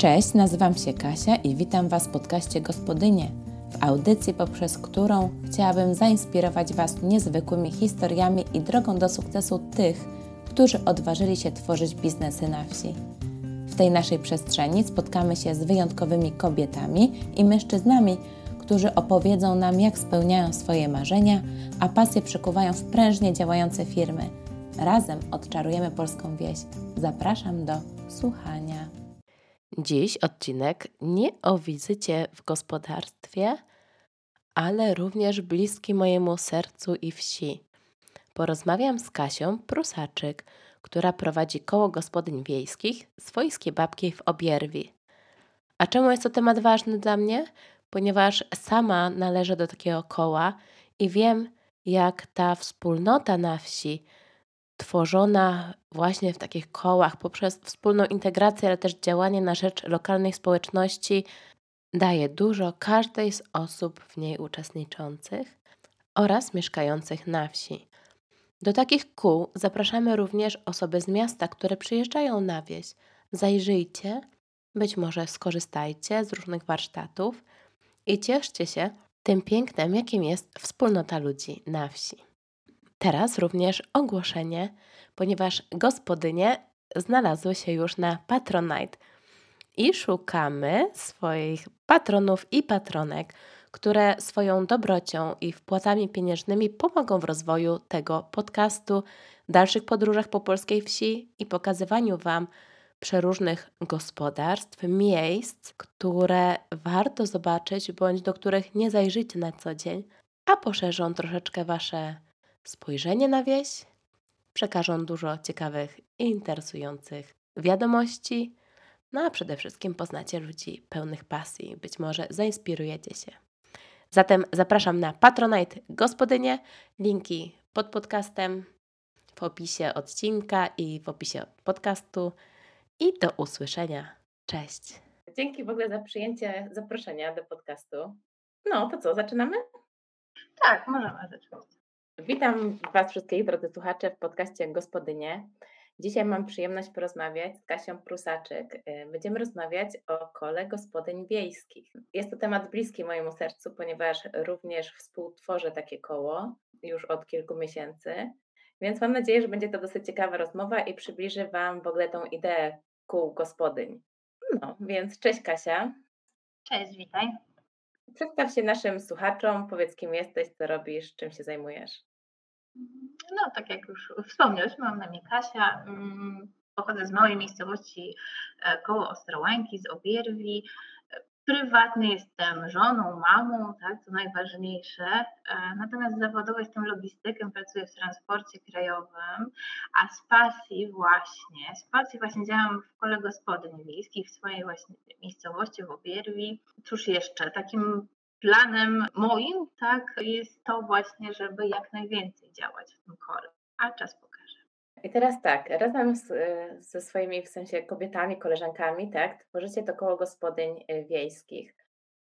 Cześć, nazywam się Kasia i witam Was w podcaście Gospodynie, w audycji, poprzez którą chciałabym zainspirować Was niezwykłymi historiami i drogą do sukcesu tych, którzy odważyli się tworzyć biznesy na wsi. W tej naszej przestrzeni spotkamy się z wyjątkowymi kobietami i mężczyznami, którzy opowiedzą nam, jak spełniają swoje marzenia, a pasje przekuwają w prężnie działające firmy. Razem odczarujemy polską wieś. Zapraszam do słuchania. Dziś odcinek nie o wizycie w gospodarstwie, ale również bliski mojemu sercu i wsi. Porozmawiam z Kasią Prusaczyk, która prowadzi koło gospodyń wiejskich swojskie babki w Obierwi. A czemu jest to temat ważny dla mnie? Ponieważ sama należę do takiego koła i wiem, jak ta wspólnota na wsi, tworzona właśnie w takich kołach poprzez wspólną integrację, ale też działanie na rzecz lokalnej społeczności, daje dużo każdej z osób w niej uczestniczących oraz mieszkających na wsi. Do takich kół zapraszamy również osoby z miasta, które przyjeżdżają na wieś. Zajrzyjcie, być może skorzystajcie z różnych warsztatów i cieszcie się tym pięknem, jakim jest wspólnota ludzi na wsi. Teraz również ogłoszenie, ponieważ gospodynie znalazły się już na Patronite i szukamy swoich patronów i patronek, które swoją dobrocią i wpłatami pieniężnymi pomogą w rozwoju tego podcastu, dalszych podróżach po polskiej wsi i pokazywaniu Wam przeróżnych gospodarstw, miejsc, które warto zobaczyć bądź do których nie zajrzycie na co dzień, a poszerzą troszeczkę Wasze spojrzenie na wieś, przekażą dużo ciekawych i interesujących wiadomości, no a przede wszystkim poznacie ludzi pełnych pasji, być może zainspirujecie się. Zatem zapraszam na Patronite Gospodynie, linki pod podcastem, w opisie odcinka i w opisie podcastu. I do usłyszenia. Cześć. Dzięki w ogóle za przyjęcie zaproszenia do podcastu. No to co, zaczynamy? Tak, możemy zacząć. Witam Was wszystkich, drodzy słuchacze, w podcaście Gospodynie. Dzisiaj mam przyjemność porozmawiać z Kasią Prusaczyk. Y, będziemy rozmawiać o kole gospodyń wiejskich. Jest to temat bliski mojemu sercu, ponieważ również współtworzę takie koło już od kilku miesięcy. Więc mam nadzieję, że będzie to dosyć ciekawa rozmowa i przybliży Wam w ogóle tą ideę kół gospodyń. No, więc cześć Kasia. Cześć, witaj. Przedstaw się naszym słuchaczom, powiedz kim jesteś, co robisz, czym się zajmujesz. No, tak jak już wspomniałeś, mam na imię Kasia. Mm, pochodzę z małej miejscowości e, koło Ostrołęki, z Obierwi. Prywatnie jestem żoną, mamą, tak, co najważniejsze. E, natomiast zawodowo jestem logistykiem, pracuję w transporcie krajowym, a z pasji właśnie, z pasji właśnie działam w kole gospodyń wiejskich w swojej właśnie miejscowości w Obierwi. Cóż jeszcze, takim planem moim, tak, jest to właśnie, żeby jak najwięcej działać w tym kole, a czas pokaże. I teraz tak, razem z, ze swoimi w sensie kobietami, koleżankami, tak, tworzycie to koło gospodyń y, wiejskich.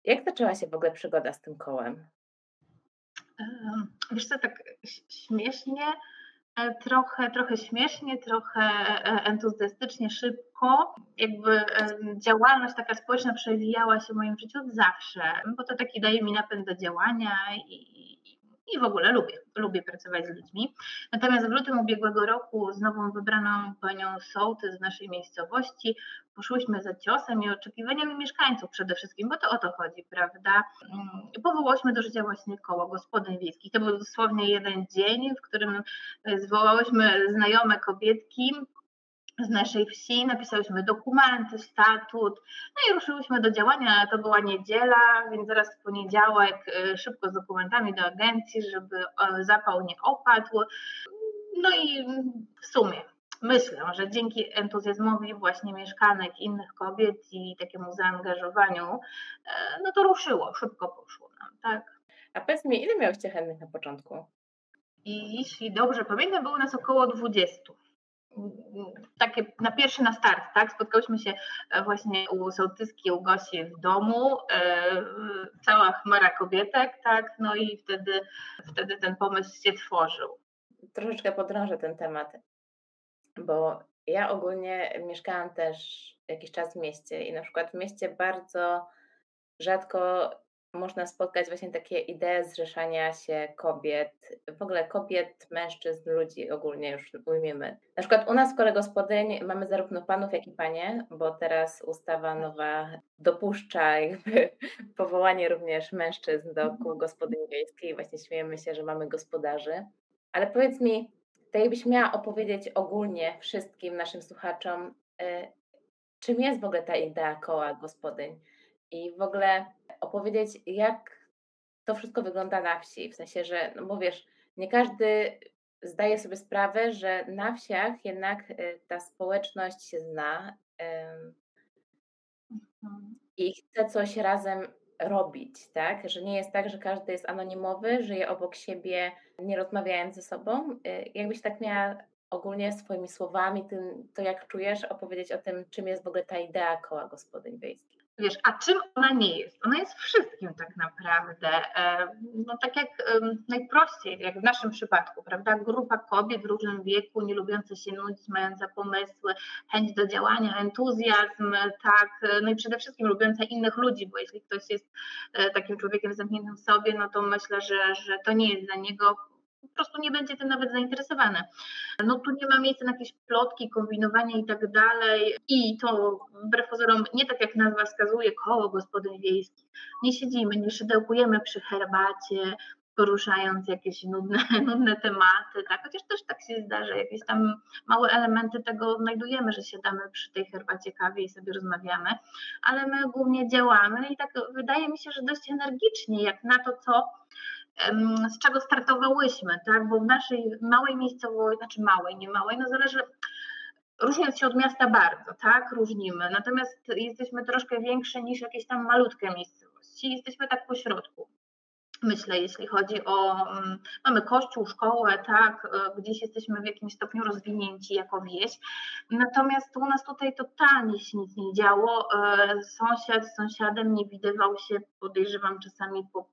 Jak zaczęła się w ogóle przygoda z tym kołem? Wiesz co, tak śmiesznie, e, trochę, trochę śmiesznie, trochę e, entuzjastycznie, szybko. Jakby działalność taka społeczna przewijała się w moim życiu zawsze, bo to taki daje mi napęd do działania i, i w ogóle lubię, lubię pracować z ludźmi. Natomiast w lutym ubiegłego roku z nową wybraną panią sołtys w naszej miejscowości poszłyśmy za ciosem i oczekiwaniami mieszkańców przede wszystkim, bo to o to chodzi, prawda? Mm, powołałyśmy do życia właśnie koło gospodyń wiejskich. To był dosłownie jeden dzień, w którym zwołałyśmy znajome kobietki, z naszej wsi, napisałyśmy dokumenty, statut, no i ruszyłyśmy do działania. To była niedziela, więc zaraz w poniedziałek y, szybko z dokumentami do agencji, żeby zapał nie opadł. No i w sumie myślę, że dzięki entuzjazmowi właśnie mieszkanek, innych kobiet i takiemu zaangażowaniu, e, no to ruszyło, szybko poszło nam, tak. A powiedz mi, ile miałyście chętnych na początku? I jeśli dobrze pamiętam, było nas około 20 takie na pierwszy na start, tak? Spotkałyśmy się e, właśnie u sołtyski, u Gosi w domu, e, cała chmara kobietek, tak? No i wtedy, wtedy ten pomysł się tworzył. Troszeczkę podrążę ten temat, bo Ja ogólnie mieszkałam też jakiś czas w mieście i na przykład w mieście bardzo rzadko można spotkać właśnie takie idee zrzeszania się kobiet, w ogóle kobiet, mężczyzn, ludzi ogólnie już ujmiemy. Na przykład u nas w kole gospodyń mamy zarówno panów, jak i panie, bo teraz ustawa nowa dopuszcza jakby powołanie również mężczyzn do kół gospodyń wiejskiej. Właśnie śmiejemy się, że mamy gospodarzy. Ale powiedz mi, to jakbyś miała opowiedzieć ogólnie wszystkim naszym słuchaczom, y, czym jest w ogóle ta idea koła gospodyń i w ogóle opowiedzieć, jak to wszystko wygląda na wsi. W sensie, że, no bo wiesz, nie każdy zdaje sobie sprawę, że na wsiach jednak y, ta społeczność się zna mhm. i chce coś razem robić, tak? Że nie jest tak, że każdy jest anonimowy, żyje obok siebie, nie rozmawiając ze sobą. Y, jakbyś tak miała ogólnie swoimi słowami, tym, to jak czujesz, opowiedzieć o tym, czym jest w ogóle ta idea koła gospodyń wiejskich. Wiesz, a czym ona nie jest? Ona jest wszystkim tak naprawdę. E, no tak jak najprościej, jak w naszym przypadku, prawda? Grupa kobiet w różnym wieku, nie lubiące się nudzić, mające pomysły, chęć do działania, entuzjazm, tak, no i przede wszystkim lubiące innych ludzi, bo jeśli ktoś jest e, takim człowiekiem zamkniętym w sobie, no to myślę, że, że to nie jest dla niego po prostu nie będzie tym nawet zainteresowane. No tu nie ma miejsca na jakieś plotki, kombinowania i tak dalej. I to wbrew pozorom nie tak jak nazwa wskazuje, koło gospodyń wiejskich. Nie siedzimy, nie szydełkujemy przy herbacie, poruszając jakieś nudne, nudne tematy, tak? Chociaż też tak się zdarza, jakieś tam małe elementy tego znajdujemy, że siadamy przy tej herbacie, kawie i sobie rozmawiamy, ale my głównie działamy i tak wydaje mi się, że dość energicznie, jak na to, co z czego startowałyśmy, tak? Bo w naszej małej miejscowości, znaczy małej, nie małej, no zależy, różniąc się od miasta bardzo, tak? Różnimy. Natomiast jesteśmy troszkę większe niż jakieś tam malutkie miejscowości. Jesteśmy tak po środku. Myślę, jeśli chodzi o. Mamy kościół, szkołę, tak, e, gdzieś jesteśmy w jakimś stopniu rozwinięci jako wieś. Natomiast u nas tutaj totalnie się nic nie działo. E, sąsiad z sąsiadem nie widywał się, podejrzewam, czasami po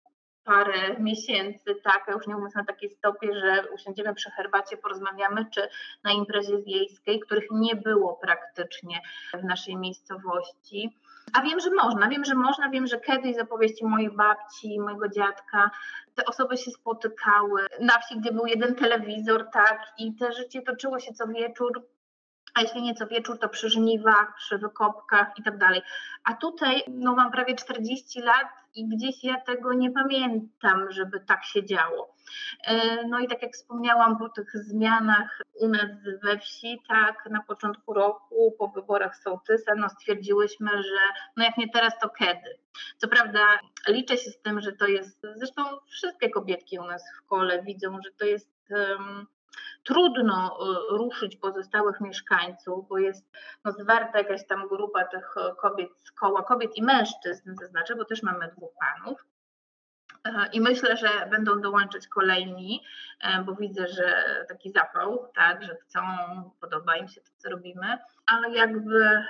parę miesięcy, tak, a już nie mówiąc na takiej stopie, że usiądziemy przy herbacie, porozmawiamy, czy na imprezie wiejskiej, których nie było praktycznie w naszej miejscowości. A wiem, że można, wiem, że można, wiem, że kiedyś z opowieści mojej babci, mojego dziadka, te osoby się spotykały na wsi, gdzie był jeden telewizor, tak, i te życie toczyło się co wieczór jeśli nie co wieczór, to przy żniwach, przy wykopkach i tak dalej. A tutaj no, mam prawie 40 lat i gdzieś ja tego nie pamiętam, żeby tak się działo. E, no i tak jak wspomniałam, po tych zmianach u nas we wsi, tak, na początku roku, po wyborach sołtysa, no stwierdziłyśmy, że no jak nie teraz, to kiedy. Co prawda liczę się z tym, że to jest, zresztą wszystkie kobietki u nas w kole widzą, że to jest trudno y, ruszyć pozostałych mieszkańców, bo jest no, zwarta jakaś tam grupa tych y, kobiet z koła, kobiet i mężczyzn zaznaczę, bo też mamy dwóch panów. E, I myślę, że będą dołączać kolejni, e, bo widzę, że taki zapał, tak, że chcą, podoba im się to, co robimy, ale jakby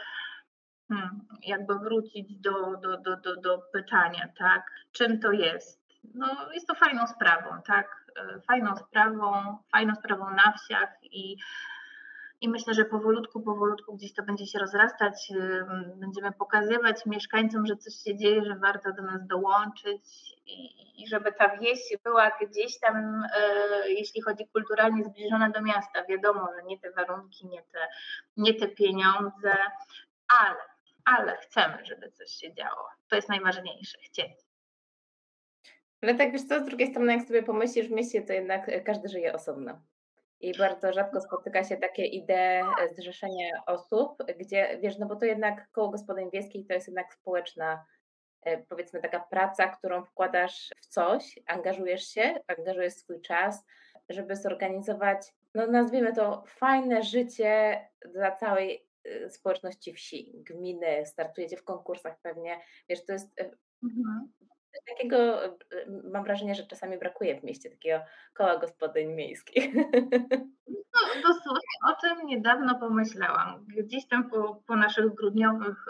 hmm, jakby wrócić do, do, do, do, do pytania, tak, czym to jest? No, jest to fajną sprawą, tak, E, fajną sprawą, fajną sprawą na wsiach i, i myślę, że powolutku, powolutku gdzieś to będzie się rozrastać. E, będziemy pokazywać mieszkańcom, że coś się dzieje, że warto do nas dołączyć i, i żeby ta wieś była gdzieś tam, e, jeśli chodzi kulturalnie, zbliżona do miasta. Wiadomo, że nie te warunki, nie te, nie te pieniądze, ale, ale chcemy, żeby coś się działo. To jest najważniejsze, chcieć. Ale tak wiesz co, z drugiej strony jak sobie pomyślisz, w mieście to jednak e, każdy żyje osobno. I bardzo rzadko spotyka się takie idee e, zrzeszenia osób, gdzie wiesz, no bo to jednak koło gospodyń wiejskich to jest jednak społeczna, e, powiedzmy taka praca, którą wkładasz w coś, angażujesz się, angażujesz swój czas, żeby zorganizować, no nazwijmy to fajne życie dla całej społeczności wsi, gminy, startujecie w konkursach pewnie, wiesz, to jest mhm takiego e, mam wrażenie, że czasami brakuje w mieście takiego koła gospodyń miejskich. No, dosłownie o tym niedawno pomyślałam. Gdzieś tam po, po naszych grudniowych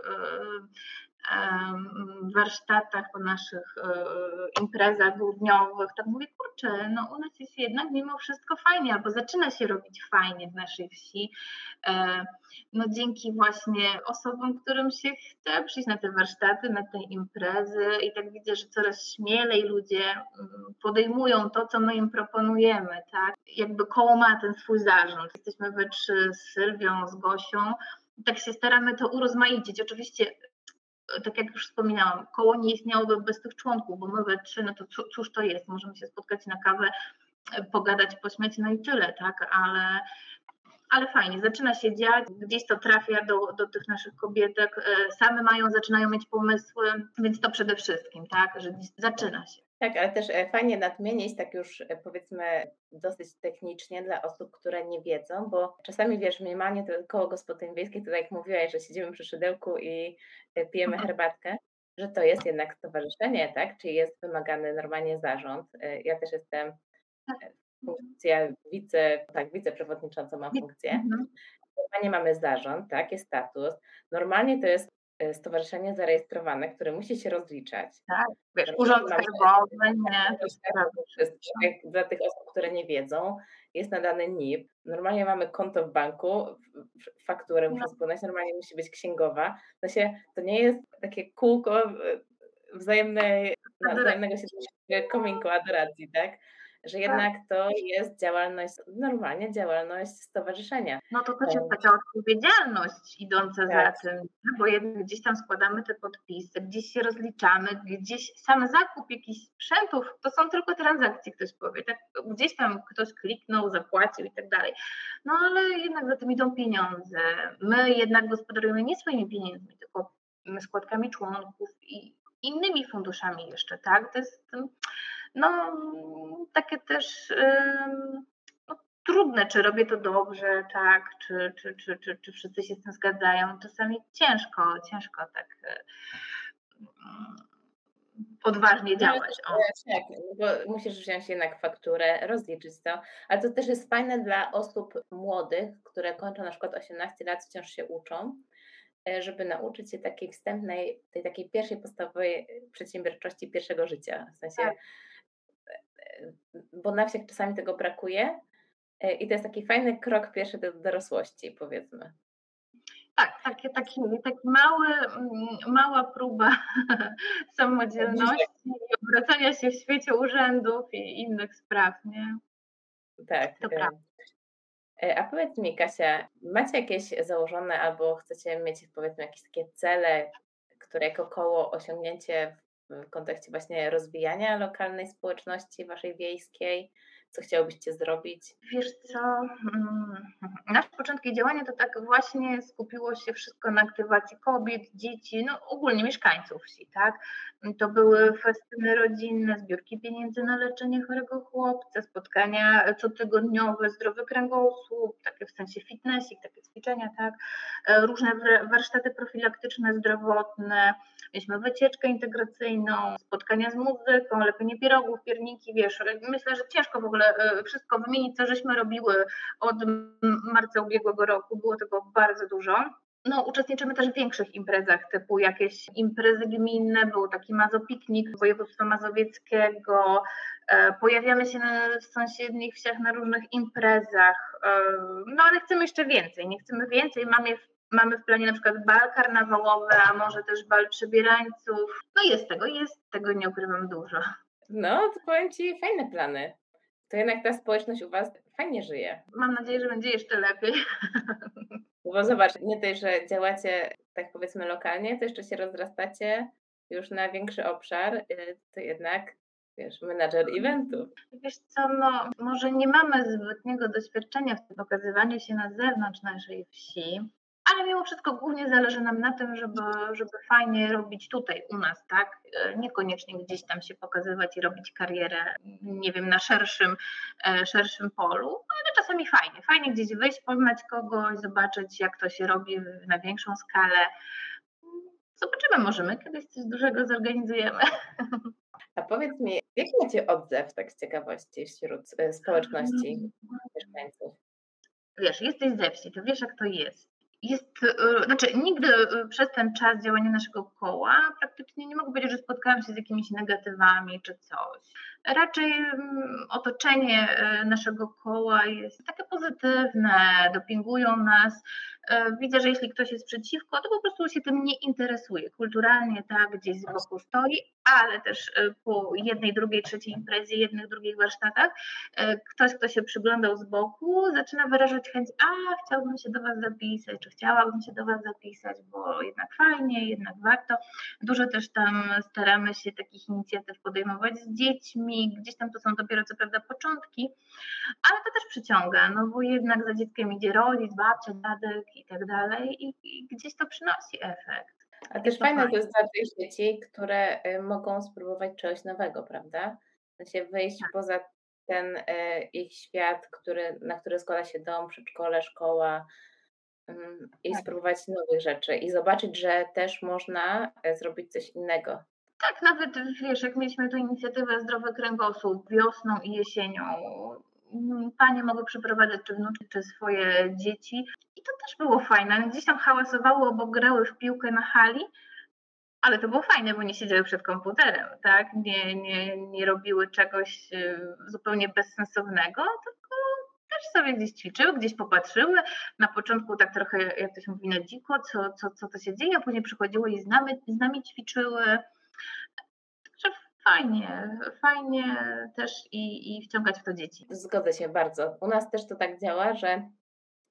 warsztatach, po naszych e, imprezach grudniowych, tak mówię, kurczę, no u nas jest jednak mimo wszystko fajnie, albo zaczyna się robić fajnie w naszej wsi. E, no dzięki właśnie osobom, którym się chce przyjść na te warsztaty, na te imprezy i tak widzę, że coraz śmielej ludzie mm, podejmują to, co my im proponujemy, tak? Jakby koło ma ten swój zarząd. Jesteśmy we trzy z Sylwią, z Gosią, tak się staramy to urozmaicić. Oczywiście tak jak już wspominałam, koło nie istniałoby bez tych członków, bo my we trzy, no to cóż to jest? Możemy się spotkać na kawę, pogadać, pośmiać, no i tyle, tak? Ale, ale fajnie, zaczyna się dziać, gdzieś to trafia do, do tych naszych kobietek, e, same mają, zaczynają mieć pomysły, więc to przede wszystkim, tak, że zaczyna się. Tak, ale też e, fajnie nadmienić, tak już e, powiedzmy dosyć technicznie dla osób, które nie wiedzą, bo czasami wiesz, mniemanie to koło gospodyń wiejskich, to tak jak mówiłaś, że siedzimy przy szydełku i e, pijemy mhm. herbatkę, że to jest jednak stowarzyszenie, tak? Czyli jest wymagany normalnie zarząd. Ja też jestem tak. funkcja wice, tak, wiceprzewodnicząca ma funkcję. Mhm. Normalnie mamy zarząd, tak, jest status. Normalnie to jest stowarzyszenie zarejestrowane, które musi się rozliczać. Tak, wiesz, urząd skarbowy, nie. Dla tych osób, które nie wiedzą, jest nadany NIP. Normalnie mamy konto w banku, fakturę muszę no. spłynąć, normalnie musi być księgowa. To, się, to nie jest takie kółko wzajemnej, wzajemnego się kominku, adoracji, tak? Że tak. jednak to jest działalność, normalnie działalność stowarzyszenia. No to też jest taka odpowiedzialność idąca tak. za tym, bo jednak gdzieś tam składamy te podpisy, gdzieś się rozliczamy, gdzieś sam zakup jakichś sprzętów, to są tylko transakcje, ktoś powie, tak? gdzieś tam ktoś kliknął, zapłacił i tak dalej. No ale jednak za tym idą pieniądze. My jednak gospodarujemy nie swoimi pieniędzmi, tylko składkami członków i innymi funduszami jeszcze, tak? To jest no takie też no, trudne, czy robię to dobrze, tak, czy, czy, czy, czy, czy wszyscy się z tym zgadzają. Czasami ciężko, ciężko tak e, odważnie no, działać. O. Tak, bo musisz wziąć jednak fakturę, rozliczyć to, ale to też jest fajne dla osób młodych, które kończą na przykład 18 lat, wciąż się uczą, e, żeby nauczyć się takiej wstępnej, tej takiej pierwszej podstawowej przedsiębiorczości pierwszego życia. W sensie tak bo na wsiach czasami tego brakuje e, i to jest taki fajny krok pierwszy do dorosłości, powiedzmy. Tak, taki, taki, taki mały, mm, mała próba samodzielności i obracania się w świecie urzędów i innych spraw, nie? Tak. To prawda. E, a powiedz mi, Kasia, macie jakieś założone albo chcecie mieć powiedzmy jakieś takie cele, które jako koło osiągnięcie w kontekście właśnie rozwijania lokalnej społeczności waszej wiejskiej? Co chciałbyście zrobić? Wiesz co, mm, nasze początki działania to tak właśnie skupiło się wszystko na aktywacji kobiet, dzieci, no ogólnie mieszkańców wsi, tak? To były festyny rodzinne, zbiórki pieniędzy na leczenie chorego chłopca, spotkania cotygodniowe, zdrowy kręgosłup, takie w sensie fitnessik, takie ćwiczenia, tak? E, różne warsztaty profilaktyczne, zdrowotne, mieliśmy wycieczkę integracyjną, spotkania z muzyką, lepienie pierogów, pierniki, wiesz, myślę, że ciężko w ogóle e, wszystko wymienić, co żeśmy robiły od marca ubiegłego roku, było tego bardzo dużo. No, uczestniczymy też w większych imprezach, typu jakieś imprezy gminne, był taki mazopiknik województwa mazowieckiego, e, pojawiamy się w sąsiednich wsiach na różnych imprezach, e, no ale chcemy jeszcze więcej, nie chcemy więcej, mamy Mamy w planie na przykład bal karnawałowy, a może też bal przebierańców. No jest tego, jest tego, nie ukrywam, dużo. No, to powiem Ci, fajne plany. To jednak ta społeczność u Was fajnie żyje. Mam nadzieję, że będzie jeszcze lepiej. Bo zobacz, nie tylko, że działacie tak powiedzmy lokalnie, to jeszcze się rozrastacie już na większy obszar, y, to jednak wiesz, menadżer eventów. Wiesz co, no może nie mamy zbytniego doświadczenia w tym pokazywaniu się na zewnątrz naszej wsi, ale mimo wszystko głównie zależy nam na tym, żeby, żeby fajnie robić tutaj u nas, tak? E, niekoniecznie gdzieś tam się pokazywać i robić karierę, nie wiem, na szerszym, e, szerszym polu, ale czasami fajnie. Fajnie gdzieś wyjść, poznać kogoś, zobaczyć, jak to się robi na większą skalę. Zobaczymy, może my kiedyś coś dużego zorganizujemy. A powiedz mi, jaki macie odzew, tak z ciekawości, wśród e, społeczności mieszkańców? Wiesz, jesteś ze wsi, to wiesz, jak to jest jest, e, znaczy nigdy e, przez ten czas działania naszego koła praktycznie nie mogę powiedzieć, że spotkałam się z jakimiś negatywami czy coś. Raczej mm, otoczenie e, naszego koła jest takie pozytywne, dopingują nas. Widzę, że jeśli ktoś jest przeciwko, to po prostu się tym nie interesuje. Kulturalnie tak, gdzieś z boku stoi, ale też po jednej, drugiej, trzeciej imprezie, jednych, drugich warsztatach, ktoś, kto się przyglądał z boku, zaczyna wyrażać chęć, a chciałbym się do Was zapisać, czy chciałabym się do Was zapisać, bo jednak fajnie, jednak warto. Dużo też tam staramy się takich inicjatyw podejmować z dziećmi, gdzieś tam to są dopiero co prawda początki, ale to też przyciąga, no bo jednak za dzieckiem idzie rodzic, babcia, dziadek i tak dalej i, i gdzieś to przynosi efekt. A też fajne to jest dla tych dzieci, które y, mogą spróbować czegoś nowego, prawda? Sensie wyjść tak. poza ten y, ich świat, który, na który składa się dom, przedszkole, szkoła, i tak. spróbować nowych rzeczy i zobaczyć, że też można e, zrobić coś innego. Tak, nawet wiesz, jak mieliśmy tu inicjatywę Zdrowy Kręgosłup wiosną i jesienią, mm, panie mogły przeprowadzać czy wnuczki, czy swoje dzieci i to też było fajne. Gdzieś tam hałasowało, bo grały w piłkę na hali, ale to było fajne, bo nie siedziały przed komputerem, tak? Nie, nie, nie robiły czegoś e, zupełnie bezsensownego, tylko też sobie gdzieś ćwiczyły, gdzieś popatrzyły. Na początku tak trochę, jak to się mówi, na dziko, co, co, co to się dzieje, a później przychodziły i z nami, z nami ćwiczyły. Fajnie, fajnie też i, i wciągać w to dzieci. Zgodzę się bardzo. U nas też to tak działa, że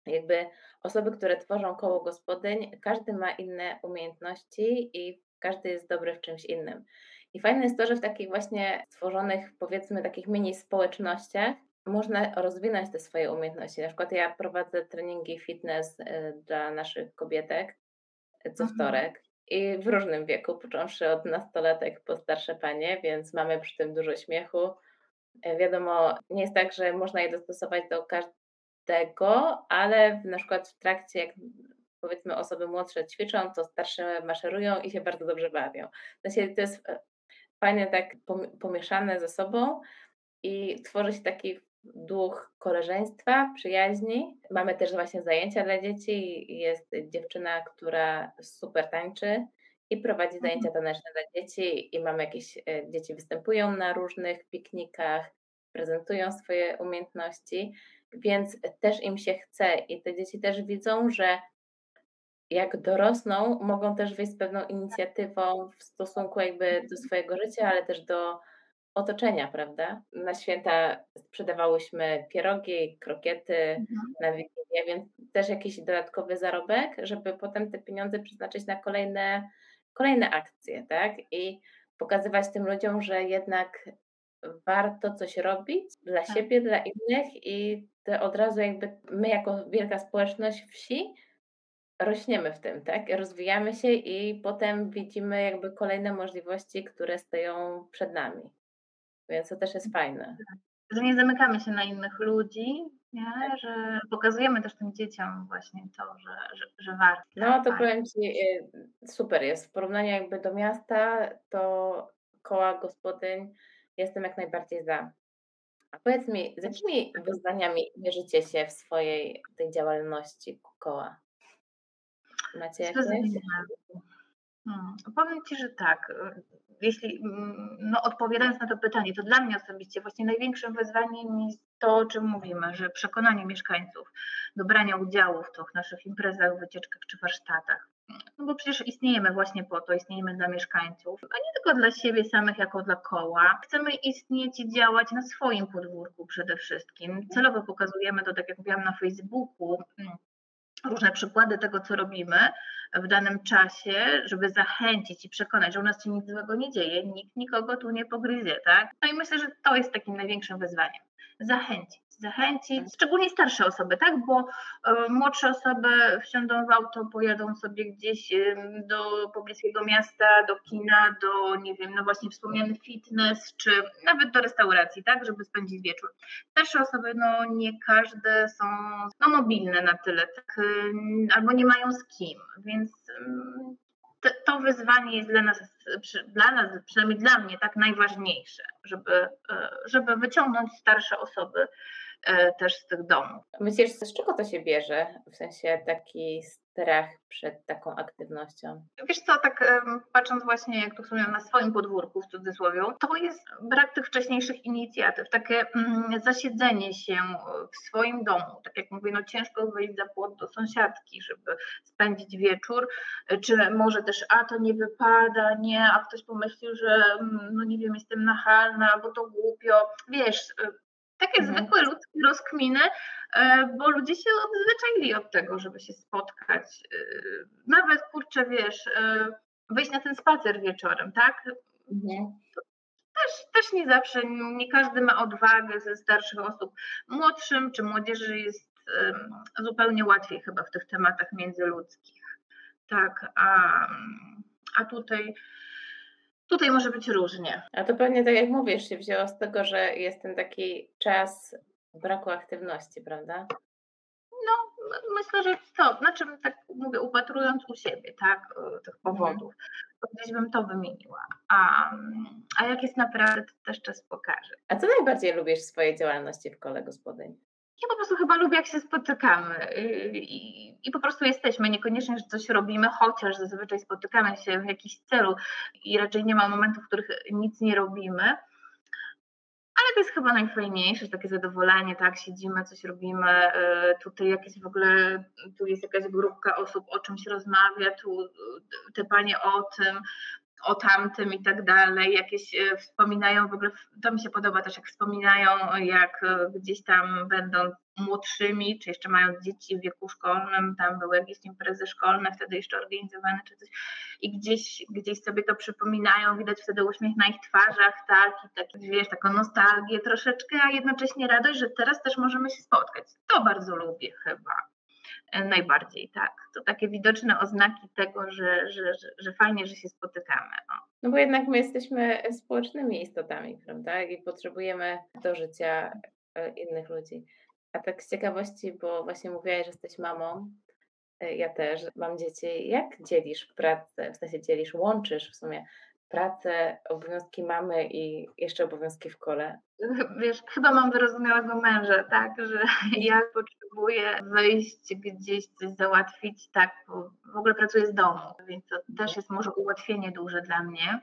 jakby osoby, które tworzą koło gospodyń, każdy ma inne umiejętności i każdy jest dobry w czymś innym. I fajne jest to, że w takich właśnie stworzonych, powiedzmy, takich mini społecznościach można rozwinąć te swoje umiejętności. Na przykład ja prowadzę treningi fitness y, dla naszych kobietek y, co mhm. wtorek i w różnym wieku, począwszy od nastolatek po starsze panie, więc mamy przy tym dużo śmiechu. Y, wiadomo, nie jest tak, że można je dostosować do każdego, ale na przykład w trakcie, jak powiedzmy osoby młodsze ćwiczą, to starsze maszerują i się bardzo dobrze bawią. Znaczy, to jest fajnie tak pomieszane ze sobą i tworzy się taki duch koleżeństwa, przyjaźni. Mamy też właśnie zajęcia dla dzieci. Jest dziewczyna, która super tańczy i prowadzi mhm. zajęcia taneczne dla dzieci i mamy jakieś, e, dzieci występują na różnych piknikach, prezentują swoje umiejętności, więc też im się chce i te dzieci też widzą, że jak dorosną, mogą też wyjść z pewną inicjatywą w stosunku jakby do swojego życia, ale też do otoczenia, prawda? Na święta sprzedawałyśmy pierogi, krokiety mhm. na Wigilię, więc też jakiś dodatkowy zarobek, żeby potem te pieniądze przeznaczyć na kolejne, kolejne akcje, tak? I pokazywać tym ludziom, że jednak warto coś robić dla tak. siebie, dla innych i od razu jakby my jako wielka społeczność wsi rośniemy w tym, tak? Rozwijamy się i potem widzimy jakby kolejne możliwości, które stoją przed nami. Więc to też jest fajne. Że nie zamykamy się na innych ludzi, nie? Tak. że pokazujemy też tym dzieciom właśnie to, że, że, że warto. No to powiem Ci, y, super jest. W porównaniu jakby do miasta, to koła gospodyń jestem jak najbardziej za. A powiedz mi, z jakimi wyzwaniami mierzycie się w swojej tej działalności koła? Macie jakieś? Hmm, powiem Ci, że tak jeśli, mm, no odpowiadając na to pytanie, to dla mnie osobiście właśnie największym wyzwaniem jest to, o czym mówimy, że przekonanie mieszkańców do brania udziału w tych naszych imprezach, wycieczkach czy warsztatach. No bo przecież istniejemy właśnie po to, istniejemy dla mieszkańców, a nie tylko dla siebie samych jako dla koła. Chcemy istnieć i działać na swoim podwórku przede wszystkim. Celowo pokazujemy to, tak jak mówiłam na Facebooku, mm, różne przykłady tego, co robimy w danym czasie, żeby zachęcić i przekonać, że u nas się nic złego nie dzieje, nikt nikogo tu nie pogryzie, tak? No i myślę, że to jest takim największym wyzwaniem. Zachęcić zachęcić, szczególnie starsze osoby, tak? Bo e, młodsze osoby wsiądą w auto, pojadą sobie gdzieś do pobliskiego miasta, do kina, do, nie wiem, no właśnie wspomniany fitness, czy nawet do restauracji, tak? Żeby spędzić wieczór. Starsze osoby, no nie każde są no, mobilne na tyle, tak? Albo nie mają z kim, więc to wyzwanie jest dla nas, dla nas, przynajmniej dla mnie, tak najważniejsze, żeby, e, żeby wyciągnąć starsze osoby też z tych domów. Myślisz, z czego to się bierze? W sensie taki strach przed taką aktywnością? Wiesz co, tak patrząc właśnie, jak to wspomniałam, na swoim podwórku w cudzysłowie, to jest brak tych wcześniejszych inicjatyw, takie mm, zasiedzenie się w swoim domu. Tak jak mówię, no ciężko wyjść za płot do sąsiadki, żeby spędzić wieczór, czy może też, a to nie wypada, nie, a ktoś pomyślił, że mm, no nie wiem, jestem nachalna, bo to głupio. Wiesz, takie mhm. zwykłe ludzkie rozkminy, e, bo ludzie się odzwyczaili od tego, żeby się spotkać. E, nawet kurczę, wiesz, e, wyjść na ten spacer wieczorem, tak? Mhm. Też, też nie zawsze, nie każdy ma odwagę ze starszych osób. Młodszym czy młodzieży jest zupełnie łatwiej chyba w tych tematach międzyludzkich. Tak, a, a tutaj Tutaj może być różnie. A to pewnie tak jak mówisz, się wzięło z tego, że jest ten taki czas braku aktywności, prawda? No, myślę, że to, znaczy tak mówię, upatrując u siebie, tak, e, tych mhm. powodów, to gdzieś bym to wymieniła. A, a jak jest naprawdę, to też czas pokaże. A co najbardziej lubisz w swojej działalności w kole gospodyń? Ja po prostu chyba lubię, jak się spotykamy i, i, po prostu jesteśmy. Niekoniecznie, że coś robimy, chociaż zazwyczaj spotykamy się w jakimś celu i raczej nie ma momentów, w których nic nie robimy. Ale to jest chyba najfajniejsze, takie zadowolenie, tak, siedzimy, coś robimy, y, tutaj jakieś w ogóle, tu jest jakaś grupka osób o czymś rozmawia, tu te panie o tym, o tamtym i tak dalej, jakieś e, wspominają, w ogóle to mi się podoba też, jak wspominają, jak e, gdzieś tam będą młodszymi, czy jeszcze mając dzieci w wieku szkolnym, tam były jakieś imprezy szkolne, wtedy jeszcze organizowane czy coś i gdzieś, gdzieś sobie to przypominają, widać wtedy uśmiech na ich twarzach, tak, i tak, wiesz, taką nostalgię troszeczkę, a jednocześnie radość, że teraz też możemy się spotkać. To bardzo lubię chyba. E, najbardziej, tak. To takie widoczne oznaki tego, że, że, że, że fajnie, że się spotykamy. No. bo jednak my jesteśmy społecznymi istotami, prawda? I potrzebujemy do życia e, innych ludzi. A tak z ciekawości, bo właśnie mówiłaś, że jesteś mamą, e, ja też mam dzieci. Jak dzielisz pracę, w sensie dzielisz, łączysz w sumie pracę, obowiązki mamy i jeszcze obowiązki w kole? Wiesz, chyba mam wyrozumiałego męża, tak, że ja potrzebuję wyjść gdzieś, coś załatwić, tak, w ogóle pracuję z domu, więc to też jest może ułatwienie duże dla mnie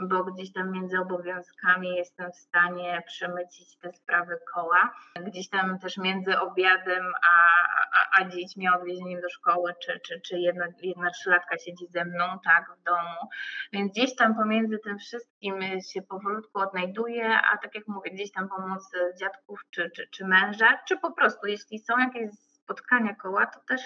bo gdzieś tam między obowiązkami jestem w stanie przemycić te sprawy koła. Gdzieś tam też między obiadem a, a, a dziećmi, odwiezieniem do szkoły, czy, czy, czy jedna, jedna trzylatka siedzi ze mną, tak, w domu. Więc gdzieś tam pomiędzy tym wszystkim się powolutku odnajduję, a tak jak mówię, gdzieś tam pomoc dziadków czy, czy, czy męża, czy po prostu, jeśli są jakieś spotkania koła, to też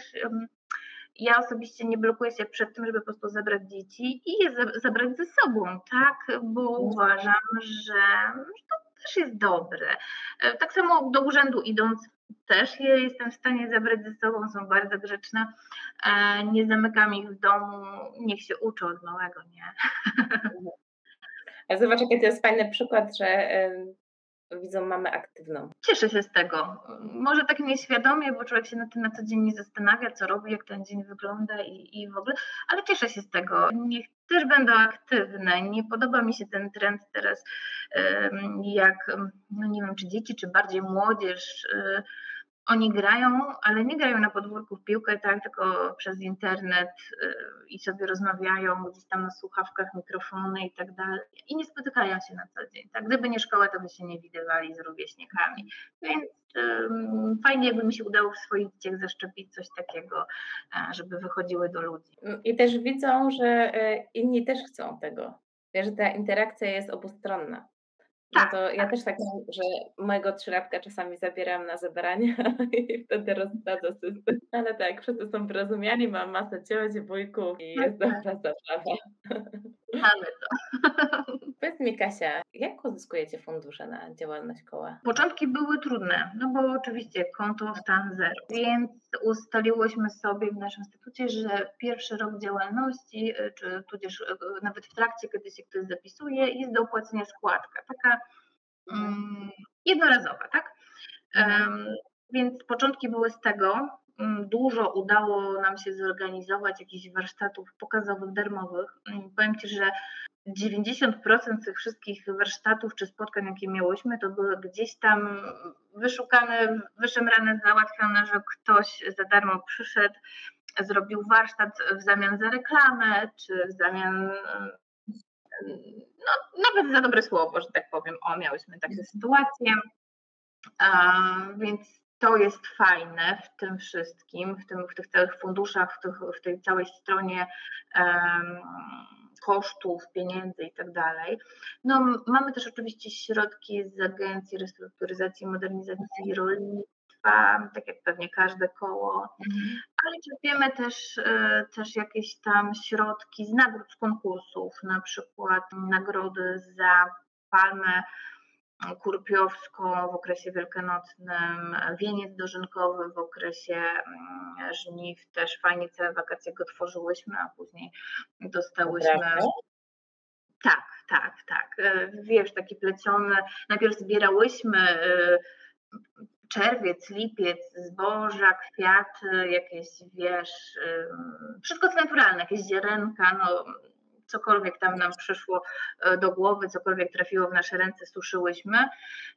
ja osobiście nie blokuję się przed tym, żeby po prostu zabrać dzieci i je zabrać ze sobą, tak, bo mhm. uważam, że to też jest dobre. E, tak samo do urzędu idąc też je jestem w stanie zabrać ze sobą, są bardzo grzeczne, e, nie zamykam ich w domu, niech się uczą od małego, nie? A zobacz, jaki to jest fajny przykład, że widzą mamę aktywną. Cieszę się z tego. Może tak nieświadomie, bo człowiek się na tym na co dzień nie zastanawia, co robi, jak ten dzień wygląda i, i w ogóle, ale cieszę się z tego. Niech też będą aktywne. Nie podoba mi się ten trend teraz, jak, no nie wiem, czy dzieci, czy bardziej młodzież y, oni grają, ale nie grają na podwórku w piłkę, tak, tylko przez internet y, i sobie rozmawiają gdzieś tam na słuchawkach, mikrofony i tak dalej. I nie spotykają się na co dzień. Tak? Gdyby nie szkoła, to by się nie widywali z rówieśnikami. Więc um, fajnie, jakby mi się udało w swoich dzieciach zaszczepić coś takiego, żeby wychodziły do ludzi. I też widzą, że e, inni też chcą tego. Że ta interakcja jest obustronna. No tak, to ja tak. też tak mam, że mojego trzylatka czasami zabieram na zebrania i wtedy rozsadza system. Ale tak, wszyscy są wyrozumiani, mam masę cioci, wujków i jest dobra zabawa. Mamy to. Powiedz mi Kasia, jak uzyskujecie fundusze na działalność koła? Początki były trudne, no bo oczywiście konto stan zero, więc ustaliłyśmy sobie w naszym instytucie, że pierwszy rok działalności, y, czy tudzież y, nawet w trakcie, kiedy się ktoś zapisuje, jest do opłacenia składka, taka jednorazowa, tak? Um, więc początki były z tego, mm, dużo udało nam się zorganizować jakichś warsztatów pokazowych, darmowych. Powiem Ci, że 90% tych wszystkich warsztatów czy spotkań, jakie miałyśmy, to były gdzieś tam wyszukane, wyszemrane, załatwione, że ktoś za darmo przyszedł, zrobił warsztat w zamian za reklamę, czy w zamian no, nawet za dobre słowo, że tak powiem. O, miałyśmy takie sytuacje. Więc to jest fajne w tym wszystkim, w, tym, w tych całych funduszach, w, tych, w tej całej stronie um, kosztów, pieniędzy i tak dalej. No, mamy też oczywiście środki z Agencji Restrukturyzacji i Modernizacji Rolnictwa, tak jak pewnie każde koło, mhm. ale czerpiemy też, e, też jakieś tam środki z nagród z konkursów, na przykład nagrody za palmę kurpiowską w okresie wielkanocnym, wieniec dożynkowy w okresie mm, żniw, też fajnie całe wakacje go tworzyłyśmy, a później dostałyśmy... Tak, tak, tak. E, wiesz, taki pleciony. Najpierw zbierałyśmy e, czerwiec, lipiec, zboża, kwiaty, jakieś, wiesz, wszystko co naturalne, jakieś ziarenka, no cokolwiek tam nam przyszło e, do głowy, cokolwiek trafiło w nasze ręce, suszyłyśmy.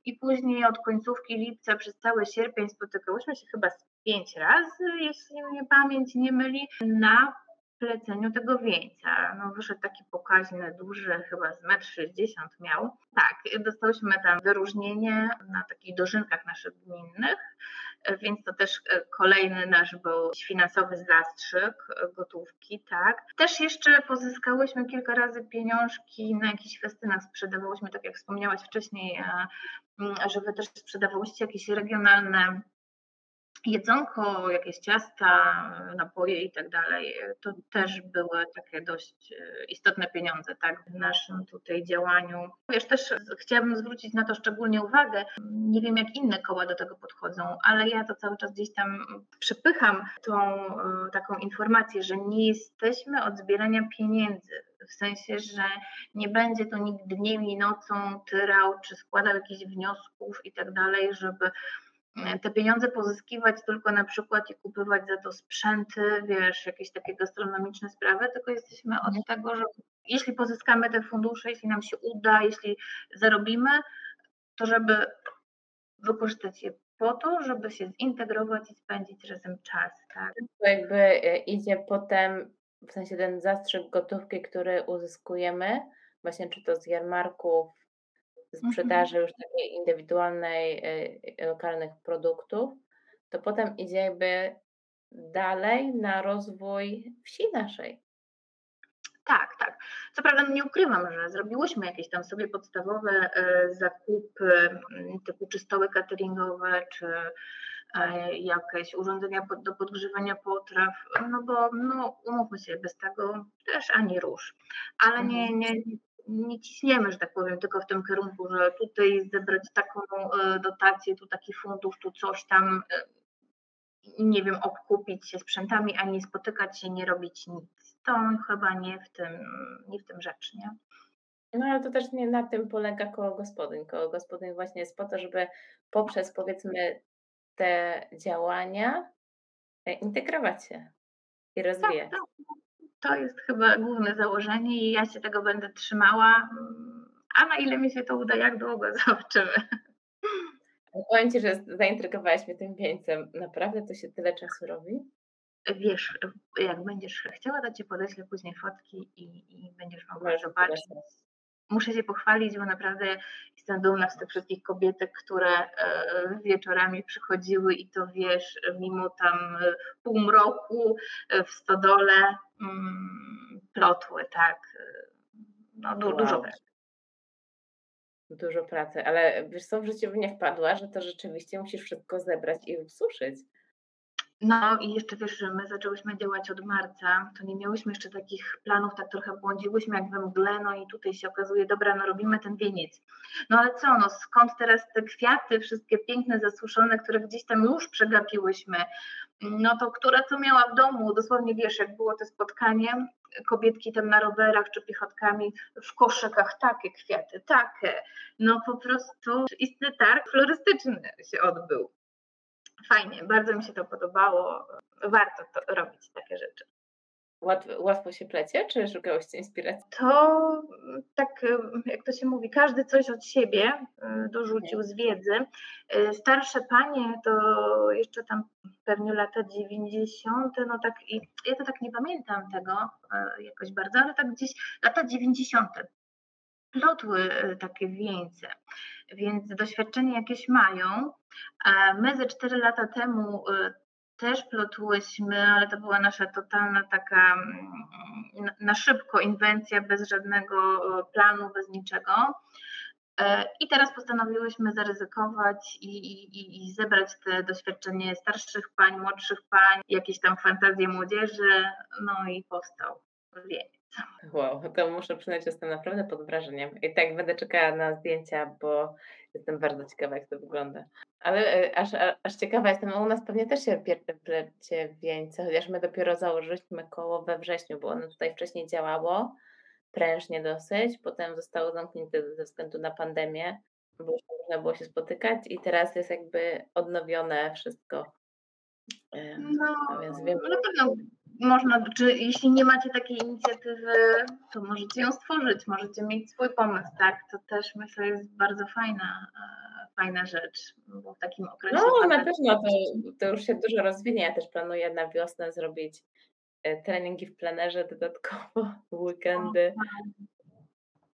I później od końcówki lipca przez cały sierpień spotykałyśmy się chyba pięć razy, jeśli mnie pamięć nie myli, na pleceniu tego wieńca. No, wyszedł taki pokaźny, duży, chyba z 1,60 m miał. Tak, dostałyśmy tam wyróżnienie na takich dożynkach naszych gminnych więc to też e, kolejny nasz był finansowy zastrzyk e, gotówki, tak. Też jeszcze pozyskałyśmy kilka razy pieniążki na jakichś festynach, sprzedawałyśmy, tak jak wspomniałaś wcześniej, e, że wy też sprzedawałyście jakieś regionalne jedzonko, jakieś ciasta, napoje i tak dalej, to też były takie dość e, istotne pieniądze tak, w naszym tutaj działaniu. Wiesz, też chciałabym zwrócić na to szczególnie uwagę. Nie wiem, jak inne koła do tego podchodzą, ale ja to cały czas gdzieś tam przepycham tą e, taką informację, że nie jesteśmy od zbierania pieniędzy. W sensie, że nie będzie to nikt dniem i nocą tyrał, czy składał jakichś wniosków i tak dalej, żeby te pieniądze pozyskiwać tylko na przykład i kupować za to sprzęty, wiesz, jakieś takie gastronomiczne sprawy, tylko jesteśmy od mhm. tego, że jeśli pozyskamy te fundusze, jeśli nam się uda, jeśli zarobimy, to żeby wykorzystać je po to, żeby się zintegrować i spędzić razem czas, tak? To jakby e, idzie potem, w sensie ten zastrzyk gotówki, który uzyskujemy, właśnie czy to z jarmarków. Sprzedaży już takiej indywidualnej, y, lokalnych produktów, to potem idzie jakby dalej na rozwój wsi naszej. Tak, tak. Co prawda no nie ukrywam, że zrobiłyśmy jakieś tam sobie podstawowe e, zakupy mm, typu czy stoły cateringowe, czy e, jakieś urządzenia do podgrzewania potraw, no bo no, umówmy się, bez tego też ani rusz. Ale nie, mhm. nie, nie ciśniemy, że tak powiem, tylko w tym kierunku, że tutaj zebrać taką e, dotację, tu taki fundusz, tu coś tam, e, nie wiem, obkupić się sprzętami, a nie spotykać się, nie robić nic. To chyba nie w tym, nie w tym rzecz, nie? No ale to też nie na tym polega koło gospodyń. Koło gospodyń właśnie jest po to, żeby poprzez powiedzmy te działania e, integrować się i rozwijać. Tak, tak to jest chyba główne założenie i ja się tego będę trzymała. A na ile mi się to uda, jak długo zobaczymy. Powiem Ci, że zaintrygowałaś mnie tym wieńcem. Naprawdę to się tyle czasu robi? Wiesz, jak będziesz chciała, to Ci podeślę później fotki i, i będziesz mogła zobaczyć muszę się pochwalić, bo naprawdę jestem dumna z tych wszystkich kobietek, które e, wieczorami przychodziły i to wiesz, mimo tam e, półmroku e, w stodole mm, plotły, tak. No, du wow. dużo pracy. Dużo pracy, ale wiesz co, w życiu nie wpadła, że to rzeczywiście musisz wszystko zebrać i ususzyć. No i jeszcze wiesz, my zaczęłyśmy działać od marca, to nie miałyśmy jeszcze takich planów, tak trochę błądziłyśmy jak we mgle, no i tutaj się okazuje, dobra, no robimy ten wieniec. No ale co, no skąd teraz te kwiaty, wszystkie piękne, zasuszone, które gdzieś tam już przegapiłyśmy, no to która co miała w domu, dosłownie wiesz, jak było to spotkanie, kobietki tam na rowerach czy piechotkami w koszykach, takie kwiaty, takie. No po prostu istny targ florystyczny się odbył fajnie, bardzo mi się to podobało. Warto to robić takie rzeczy. Łatwo, się plecie, czy szukałyście inspiracji? To tak, jak to się mówi, każdy coś od siebie y, dorzucił z wiedzy. Y, starsze panie to jeszcze tam pewnie lata 90., no tak i ja to tak nie pamiętam tego y, jakoś bardzo, ale tak gdzieś lata 90. plotły takie wieńce, więc doświadczenie jakieś mają. My ze 4 lata temu też plotłyśmy, ale to była nasza totalna taka mm, na szybko inwencja, bez żadnego e, planu, bez niczego. E, I teraz postanowiłyśmy zaryzykować i, i, i zebrać te doświadczenie starszych pań, młodszych pań, jakieś tam fantazje młodzieży, no i powstał. Wow, to muszę przyznać, że jestem naprawdę pod wrażeniem. I tak będę czekała na zdjęcia, bo jestem bardzo ciekawa, jak to wygląda. Ale e, aż, aż ciekawa jestem, u nas pewnie też się plecie wieńce, chociaż my dopiero założyliśmy koło we wrześniu, bo ono tutaj wcześniej działało, prężnie dosyć, potem zostało zamknięte ze względu na pandemię, bo już można było się spotykać i teraz jest jakby odnowione wszystko. No, no więc wiem, na pewno można, czy jeśli nie macie takiej inicjatywy, to możecie ją stworzyć, możecie mieć swój pomysł, tak? To też myślę jest bardzo fajna, e, fajna rzecz, bo w takim okresie... No, na pewno to, to już się dużo rozwinie. Ja też planuję na wiosnę zrobić e, treningi w plenerze dodatkowo, weekendy.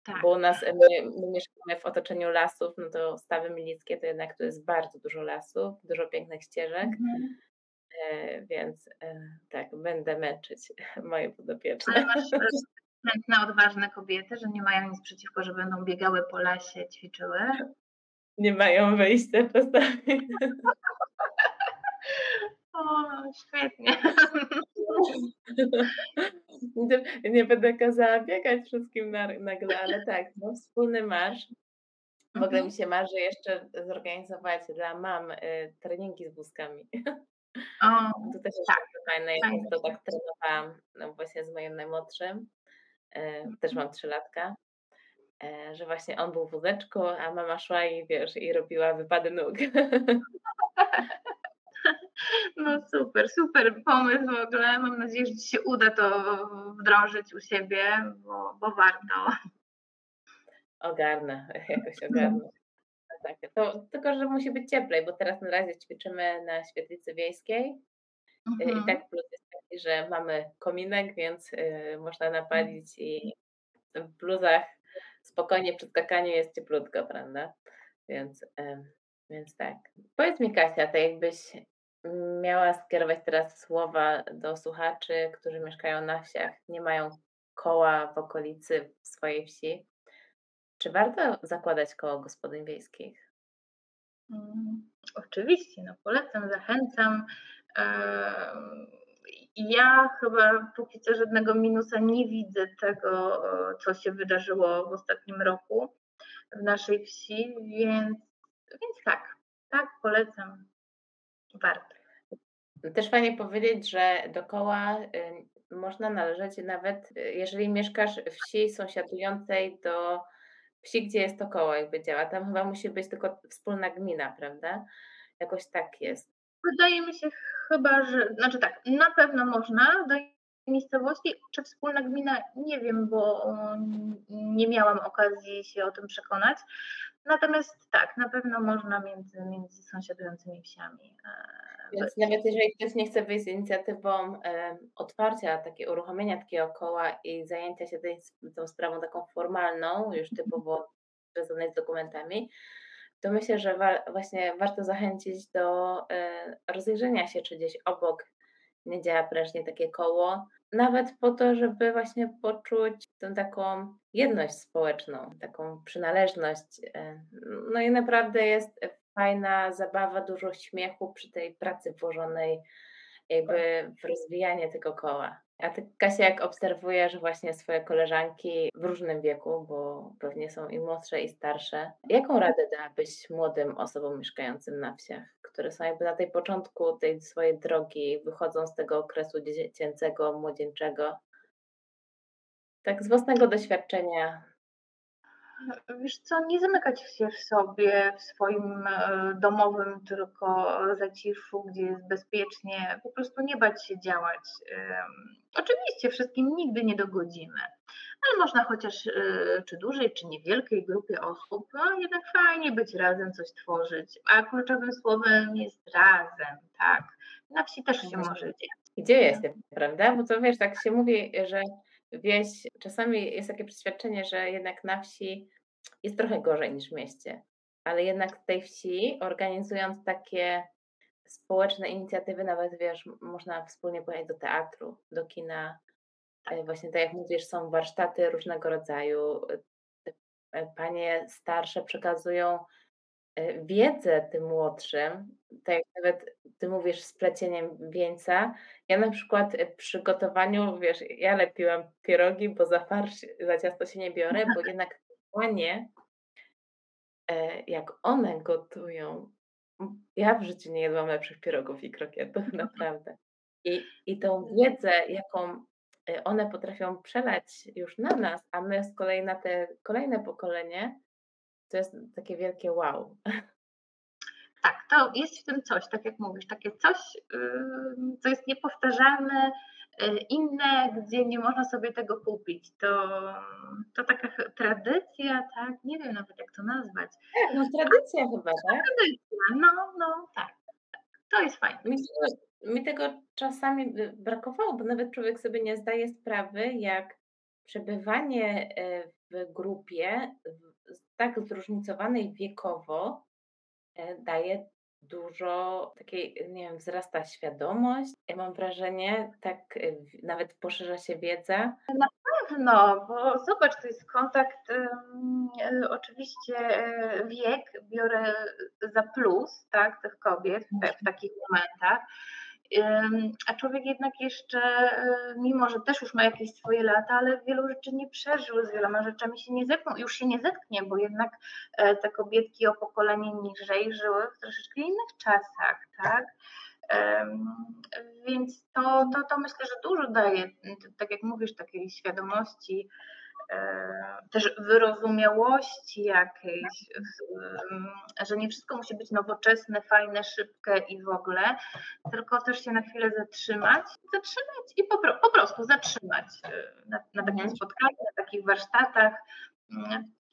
Tak. Bo u nas, my, my, mieszkamy w otoczeniu lasów, no to Stawy Milickie to jednak tu jest bardzo dużo lasów, dużo pięknych ścieżek. Mhm. E, więc e, tak, będę męczyć moje podopieczne. Ale masz chętne, odważne kobiety, że nie mają nic przeciwko, że będą biegały po lesie, ćwiczyły? Nie mają wyjścia czasami. O, świetnie. Nie będę kazała biegać wszystkim nagle, ale tak, no, wspólny marsz. W ogóle mhm. mi się marzy jeszcze zorganizować dla mam y, treningi z wózkami. O, to też jest tak, fajne. Ja to tak trenowałam no właśnie z moim najmłodszym. E, też mam trzylatka. E, że właśnie on był w wózeczku, a mama szła i wiesz, i robiła wypady nóg. No super, super pomysł w ogóle. Mam nadzieję, że Ci się uda to wdrożyć u siebie, bo, bo warto. Ogarnę, jakoś ogarnę tak. To, tylko, że musi być cieplej, bo teraz na razie ćwiczymy na świetlicy wiejskiej. Mhm. I tak plus jest taki, że mamy kominek, więc y, można napalić i w bluzach spokojnie przy skakaniu jest cieplutko, prawda? Więc, y, więc tak. Powiedz mi Kasia, to jakbyś miała skierować teraz słowa do słuchaczy, którzy mieszkają na wsiach, nie mają koła w okolicy swojej wsi, czy warto zakładać koło gospodyń wiejskich? Mm, oczywiście, no polecam, zachęcam. Ja chyba póki co żadnego minusa nie widzę tego, co się wydarzyło w ostatnim roku w naszej wsi, więc, więc tak, tak, polecam. Warto. Też fajnie powiedzieć, że do koła można należeć nawet, y, jeżeli mieszkasz w wsi sąsiadującej do wsi, gdzie jest to koło jakby działa. Tam chyba musi być tylko wspólna gmina, prawda? Jakoś tak jest. Wydaje mi się chyba, że, znaczy tak, na pewno można do miejscowości, czy wspólna gmina, nie wiem, bo nie miałam okazji się o tym przekonać. Natomiast tak, na pewno można między, między sąsiadującymi wsiami. Więc nawet jeżeli ktoś nie chce wyjść z inicjatywą e, otwarcia, takie uruchomienia takiego koła i zajęcia się tej, tą sprawą taką formalną, już typowo związanej z dokumentami, to myślę, że wa właśnie warto zachęcić do e, rozejrzenia się, czy gdzieś obok nie działa prężnie takie koło, nawet po to, żeby właśnie poczuć tę taką jedność społeczną, taką przynależność. E, no i naprawdę jest fajna zabawa, dużo śmiechu przy tej pracy włożonej jakby w rozwijanie tego koła. A ty, Kasia, jak obserwujesz właśnie swoje koleżanki w różnym wieku, bo pewnie są i młodsze, i starsze, jaką radę dałabyś młodym osobom mieszkającym na wsiach, które są jakby na tej początku tej swojej drogi, wychodzą z tego okresu dziecięcego, młodzieńczego? Tak z własnego doświadczenia. Wiesz co, nie zamykać się w sobie, w swoim e, domowym tylko zaciszu, gdzie jest bezpiecznie, po prostu nie bać się działać. Oczywiście wszystkim nigdy nie dogodzimy, ale można chociaż e, czy dużej, czy niewielkiej grupie osób, no jednak fajnie być razem, coś tworzyć, a kluczowym słowem jest razem, tak? Na wsi też się może dziać. Dzieje się, prawda? Bo to wiesz, tak się mówi, że wieś, czasami jest takie przeświadczenie, że jednak na wsi jest trochę gorzej niż w mieście, ale jednak tej wsi, organizując takie społeczne inicjatywy, nawet wiesz, można wspólnie pojechać do teatru, do kina. E, właśnie tak jak mówisz, są warsztaty różnego rodzaju. E, panie starsze przekazują e, wiedzę tym młodszym, tak jak nawet ty mówisz z pleceniem wieńca. Ja na przykład przy gotowaniu, wiesz, ja lepiłam pierogi, bo za farsz, za ciasto się nie biorę, bo jednak panie, jak one gotują, ja w życiu nie jadłam lepszych pierogów i krokietów, naprawdę. I, I tą wiedzę, jaką e, one potrafią przelać już na nas, a my z kolei na te kolejne pokolenie, to jest takie wielkie wow. Tak, to jest w tym coś, tak jak mówisz, takie coś, co jest niepowtarzalne, e, inne, gdzie nie można sobie tego kupić. To, to taka tradycja, tak? Nie wiem nawet jak to nazwać. No tradycja chyba, tak? Tradycja, no, no tak. tak. To jest fajne. Mi, mi tego czasami brakowało, bo nawet człowiek sobie nie zdaje sprawy, jak przebywanie e, w grupie tak zróżnicowanej wiekowo e, daje dużo takiej, nie wiem, wzrasta świadomość. Ja mam wrażenie, tak y, nawet poszerza się wiedza. Na pewno, bo zobacz, to jest kontakt, oczywiście wiek biorę za plus, tak, tych kobiet w, w mhm. takich momentach a człowiek jednak jeszcze, e, mimo że też już ma jakieś swoje lata, ale wielu rzeczy nie przeżył, z wieloma rzeczami się nie zetknął, już się nie zetknie, bo jednak e, te kobietki o pokolenie niżej żyły w troszeczkę innych czasach, tak? Więc to, to, to myślę, że dużo daje, tak jak mówisz, takiej świadomości, też wyrozumiałości jakiejś, że nie wszystko musi być nowoczesne, fajne, szybkie i w ogóle, tylko też się na chwilę zatrzymać, zatrzymać i po, po prostu zatrzymać e, na, na takim mhm. spotkaniu, na takich warsztatach.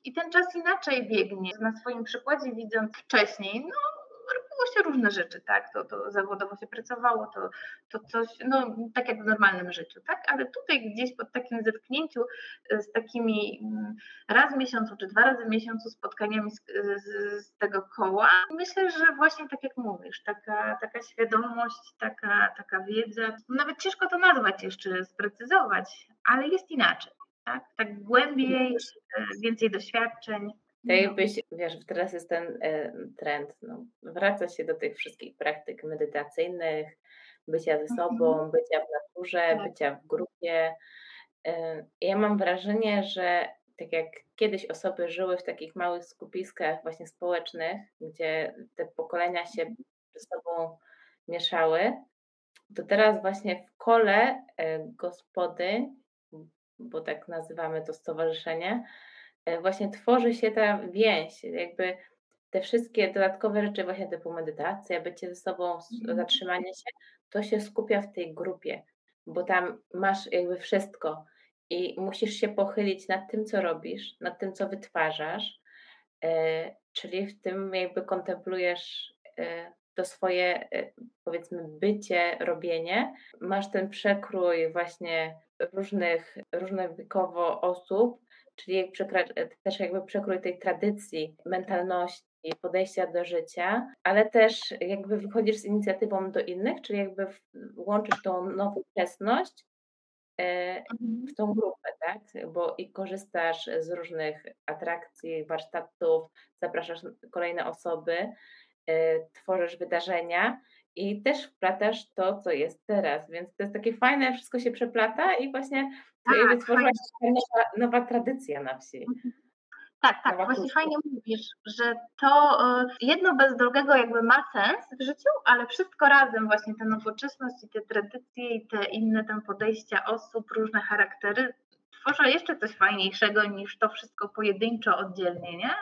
I ten czas inaczej biegnie. Na swoim przykładzie widząc wcześniej, no robiło się różne rzeczy, tak, to, to zawodowo się pracowało, to, to coś, no tak jak w normalnym życiu, tak, ale tutaj gdzieś pod takim zetknięciu e, z takimi mm, raz w miesiącu czy dwa razy w miesiącu spotkaniami z, z, z tego koła, myślę, że właśnie tak jak mówisz, taka, taka świadomość, taka, taka wiedza, nawet ciężko to nazwać jeszcze, sprecyzować, ale jest inaczej. Tak, tak głębiej, e, więcej doświadczeń. Tak jakbyś, wiesz, teraz jest ten e, trend, no, wraca się do tych wszystkich praktyk medytacyjnych, bycia ze sobą, mhm. bycia w naturze, tak. bycia w grupie. E, ja mam wrażenie, że tak jak kiedyś osoby żyły w takich małych skupiskach właśnie społecznych, gdzie te pokolenia się mhm. ze sobą mieszały, to teraz właśnie w kole e, gospodyń, bo tak nazywamy to stowarzyszenie, właśnie tworzy się ta więź, jakby te wszystkie dodatkowe rzeczy, właśnie typu medytacja, bycie ze sobą, mhm. zatrzymanie się, to się skupia w tej grupie, bo tam masz jakby wszystko i musisz się pochylić nad tym, co robisz, nad tym, co wytwarzasz, e, czyli w tym jakby kontemplujesz e, to swoje, powiedzmy, bycie, robienie. Masz ten przekrój właśnie różnych, różnych wiekowo osób, czyli też jakby przekrój tej tradycji, mentalności, podejścia do życia, ale też jakby wychodzisz z inicjatywą do innych, czyli jakby łączysz tą nowoczesność e, mhm. w tą grupę, tak? Bo i korzystasz z różnych atrakcji, warsztatów, zapraszasz kolejne osoby, e, tworzysz wydarzenia i też wplatasz to, co jest teraz, więc to jest takie fajne, wszystko się przeplata i właśnie tak, wytworzyła się nowa, nowa tradycja na wsi. Mhm. Tak, tak, właśnie fajnie mówisz, że to e, jedno bez drugiego jakby ma sens w życiu, ale wszystko razem, właśnie ta nowoczesność i te tradycje i te inne tam podejścia osób, różne charaktery stworzyła jeszcze coś fajniejszego niż to wszystko pojedynczo, oddzielnie, nie?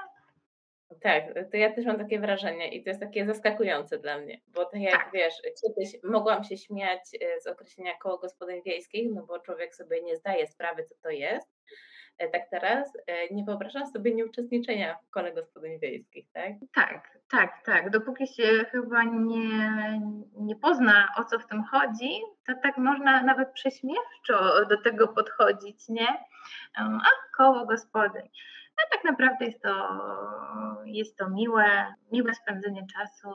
Tak, to ja też mam takie wrażenie i to jest takie zaskakujące dla mnie, bo tak jak Tak. wiesz, kiedyś mogłam się śmiać e, z określenia koło gospodyń wiejskich, no bo człowiek sobie nie zdaje sprawy, co to jest. E, Tak teraz e, nie wyobrażam sobie nieuczestniczenia w kole gospodyń wiejskich, tak? Tak, tak, tak. Dopóki się chyba nie, nie pozna, o co w tym chodzi, to tak można nawet prześmiewczo do tego podchodzić, nie? A koło gospodyń. A tak naprawdę jest to, jest to miłe, miłe spędzenie czasu,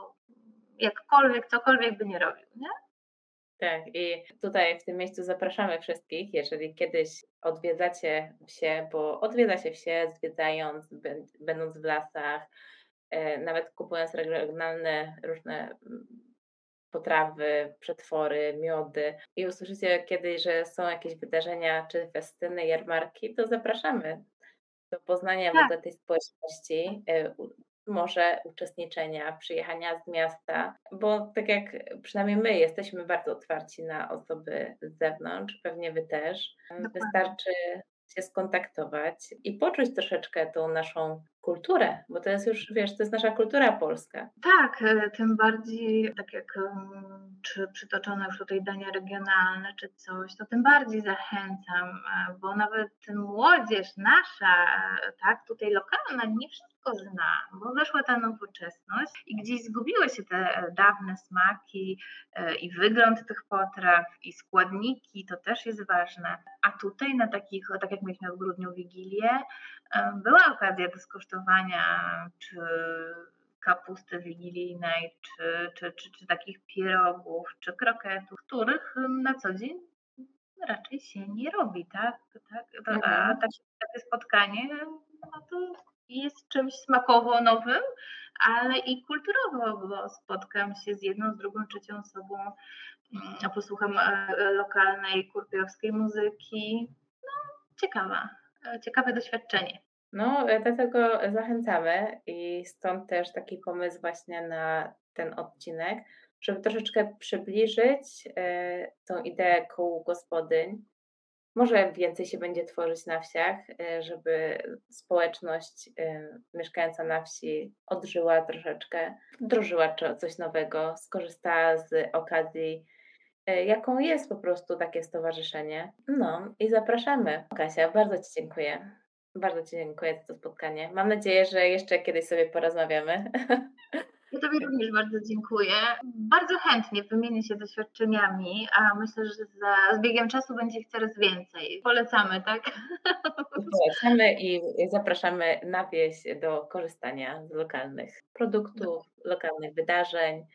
jakkolwiek, cokolwiek by nie robił, nie? Tak, i tutaj w tym miejscu zapraszamy wszystkich, jeżeli kiedyś odwiedzacie wsie, bo odwiedza się wsie, zwiedzając, bę- będąc w lasach, e, nawet kupując regionalne różne mm, potrawy, przetwory, miody i usłyszycie kiedyś, że są jakieś wydarzenia, czy festyny, jarmarki, to zapraszamy do poznania w Tak. ogóle tej społeczności, e, może uczestniczenia, przyjechania z miasta, bo tak jak przynajmniej my jesteśmy bardzo otwarci na osoby z zewnątrz, pewnie wy też. Dokładnie. Wystarczy się skontaktować i poczuć troszeczkę tą naszą kulturę, bo to jest już, wiesz, to jest nasza kultura polska. Tak, e, tym bardziej, tak jak czy przytoczone już tutaj dania regionalne, czy coś, to tym bardziej zachęcam, e, bo nawet młodzież nasza, e, tak, tutaj lokalna, nie wszystko zna, bo weszła ta nowoczesność i gdzieś zgubiły się te dawne smaki i wygląd tych potraw, i składniki, to też jest ważne. A tutaj na takich, tak jak mieliśmy w grudniu Wigilię, była okazja do skosztowania, czy kapusty wigilijnej, czy, czy, czy, czy takich pierogów, czy kroketów, których na co dzień raczej się nie robi, tak? tak? A Mhm. takie, takie spotkanie no to jest czymś smakowo nowym, ale i kulturowo, bo spotkam się z jedną, z drugą, trzecią osobą, mm, posłucham e, e, lokalnej kurpiowskiej muzyki. No, ciekawa, e, ciekawe doświadczenie. No, e, dlatego zachęcamy i stąd też taki pomysł właśnie na ten odcinek, żeby troszeczkę przybliżyć e, tą ideę kół gospodyń. Może więcej się będzie tworzyć na wsiach, e, żeby społeczność mieszkająca na wsi odżyła troszeczkę, wdrożyła coś nowego, skorzystała z okazji, jaką jest po prostu takie stowarzyszenie. No i zapraszamy. Kasia, bardzo Ci dziękuję. Bardzo Ci dziękuję za to spotkanie. Mam nadzieję, że jeszcze kiedyś sobie porozmawiamy. Ja Tobie również bardzo dziękuję. Bardzo chętnie wymienię się doświadczeniami, a myślę, że za, z biegiem czasu będzie ich coraz więcej. Polecamy, tak? Polecamy i zapraszamy na wieś do korzystania z lokalnych produktów, lokalnych wydarzeń,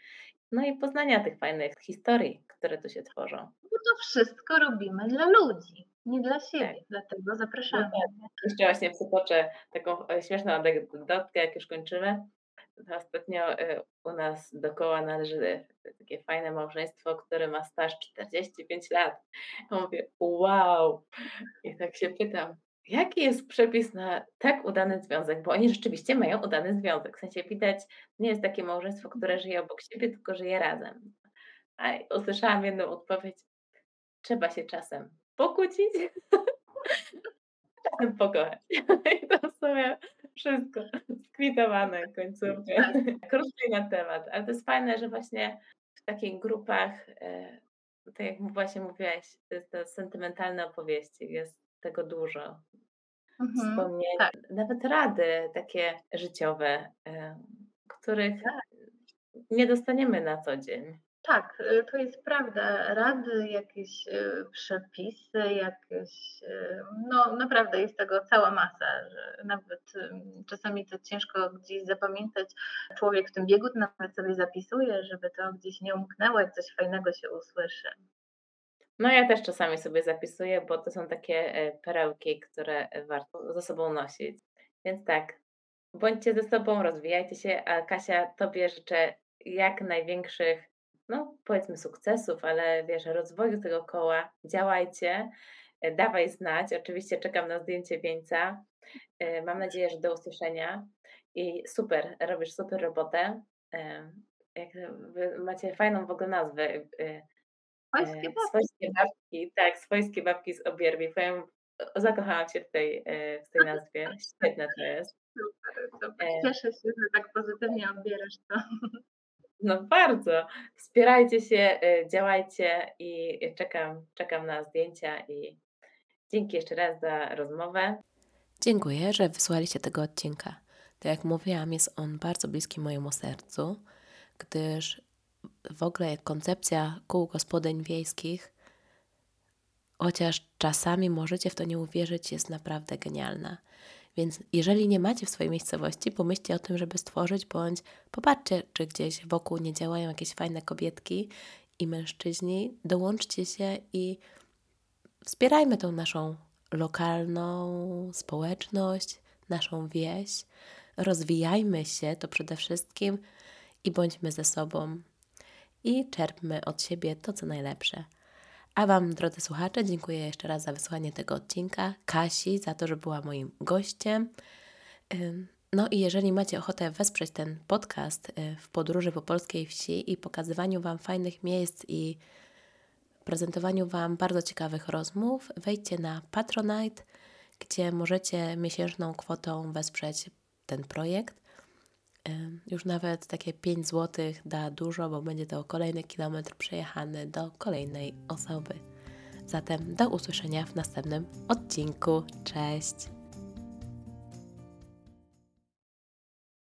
no i poznania tych fajnych historii, które tu się tworzą. Bo to wszystko robimy dla ludzi, nie dla siebie. Tak. Dlatego zapraszamy. Jeszcze właśnie przytoczę taką e, śmieszną anegdotkę, jak już kończymy. Ostatnio e, u nas dookoła należy takie fajne małżeństwo, które ma staż 45 lat. Ja mówię, wow! I tak się pytam, jaki jest przepis na tak udany związek? Bo oni rzeczywiście mają udany związek. W sensie widać, nie jest takie małżeństwo, które żyje obok siebie, tylko żyje razem. A usłyszałam jedną odpowiedź, trzeba się czasem pokłócić, pokochać. I to w sumie wszystko skwitowane końcówkę. Krócej na temat, ale to jest fajne, że właśnie w takich grupach, e, tak jak właśnie mówiłaś, to jest te sentymentalne opowieści, jest tego dużo. Mhm. Wspomnienia, tak. nawet rady takie życiowe, e, których Tak. nie dostaniemy na co dzień. Tak, y, to jest prawda. Rady, jakieś y, przepisy, jakieś. y, No, naprawdę jest tego cała masa, że nawet czasami to ciężko gdzieś zapamiętać. Człowiek w tym biegu nawet sobie zapisuje, żeby to gdzieś nie umknęło, jak coś fajnego się usłyszy. No ja też czasami sobie zapisuję, bo to są takie e, perełki, które warto ze sobą nosić. Więc tak, bądźcie ze sobą, rozwijajcie się, a Kasia, Tobie życzę jak największych, no powiedzmy sukcesów, ale wiesz, rozwoju tego koła. Działajcie, e, dawaj znać. Oczywiście czekam na zdjęcie wieńca. E, Mam nadzieję, że do usłyszenia. I super, robisz super robotę. E, Jak macie fajną w ogóle nazwę. e, Polskie E, Swojskie babki, tak, swojskie babki z obierwi. Powiem, zakochałam się w tej, w tej nazwie. Świetne to jest. Super, super. Cieszę się, że tak pozytywnie odbierasz to. No bardzo. Wspierajcie się, działajcie i czekam, czekam na zdjęcia i dzięki jeszcze raz za rozmowę. Dziękuję, że wysłaliście tego odcinka. Tak jak mówiłam, jest on bardzo bliski mojemu sercu, gdyż w ogóle koncepcja kół gospodyń wiejskich, chociaż czasami możecie w to nie uwierzyć, jest naprawdę genialna. Więc jeżeli nie macie w swojej miejscowości, pomyślcie o tym, żeby stworzyć, bądź popatrzcie, czy gdzieś wokół nie działają jakieś fajne kobietki i mężczyźni. Dołączcie się i wspierajmy tą naszą lokalną społeczność, naszą wieś. Rozwijajmy się to przede wszystkim i bądźmy ze sobą i czerpmy od siebie to, co najlepsze. A Wam, drodzy słuchacze, dziękuję jeszcze raz za wysłanie tego odcinka. Kasi za to, że była moim gościem. No i jeżeli macie ochotę wesprzeć ten podcast y, w podróży po polskiej wsi i pokazywaniu Wam fajnych miejsc i prezentowaniu Wam bardzo ciekawych rozmów, wejdźcie na Patronite, gdzie możecie miesięczną kwotą wesprzeć ten projekt. Już nawet takie 5 zł da dużo, bo będzie to kolejny kilometr przejechany do kolejnej osoby. Zatem do usłyszenia w następnym odcinku. Cześć!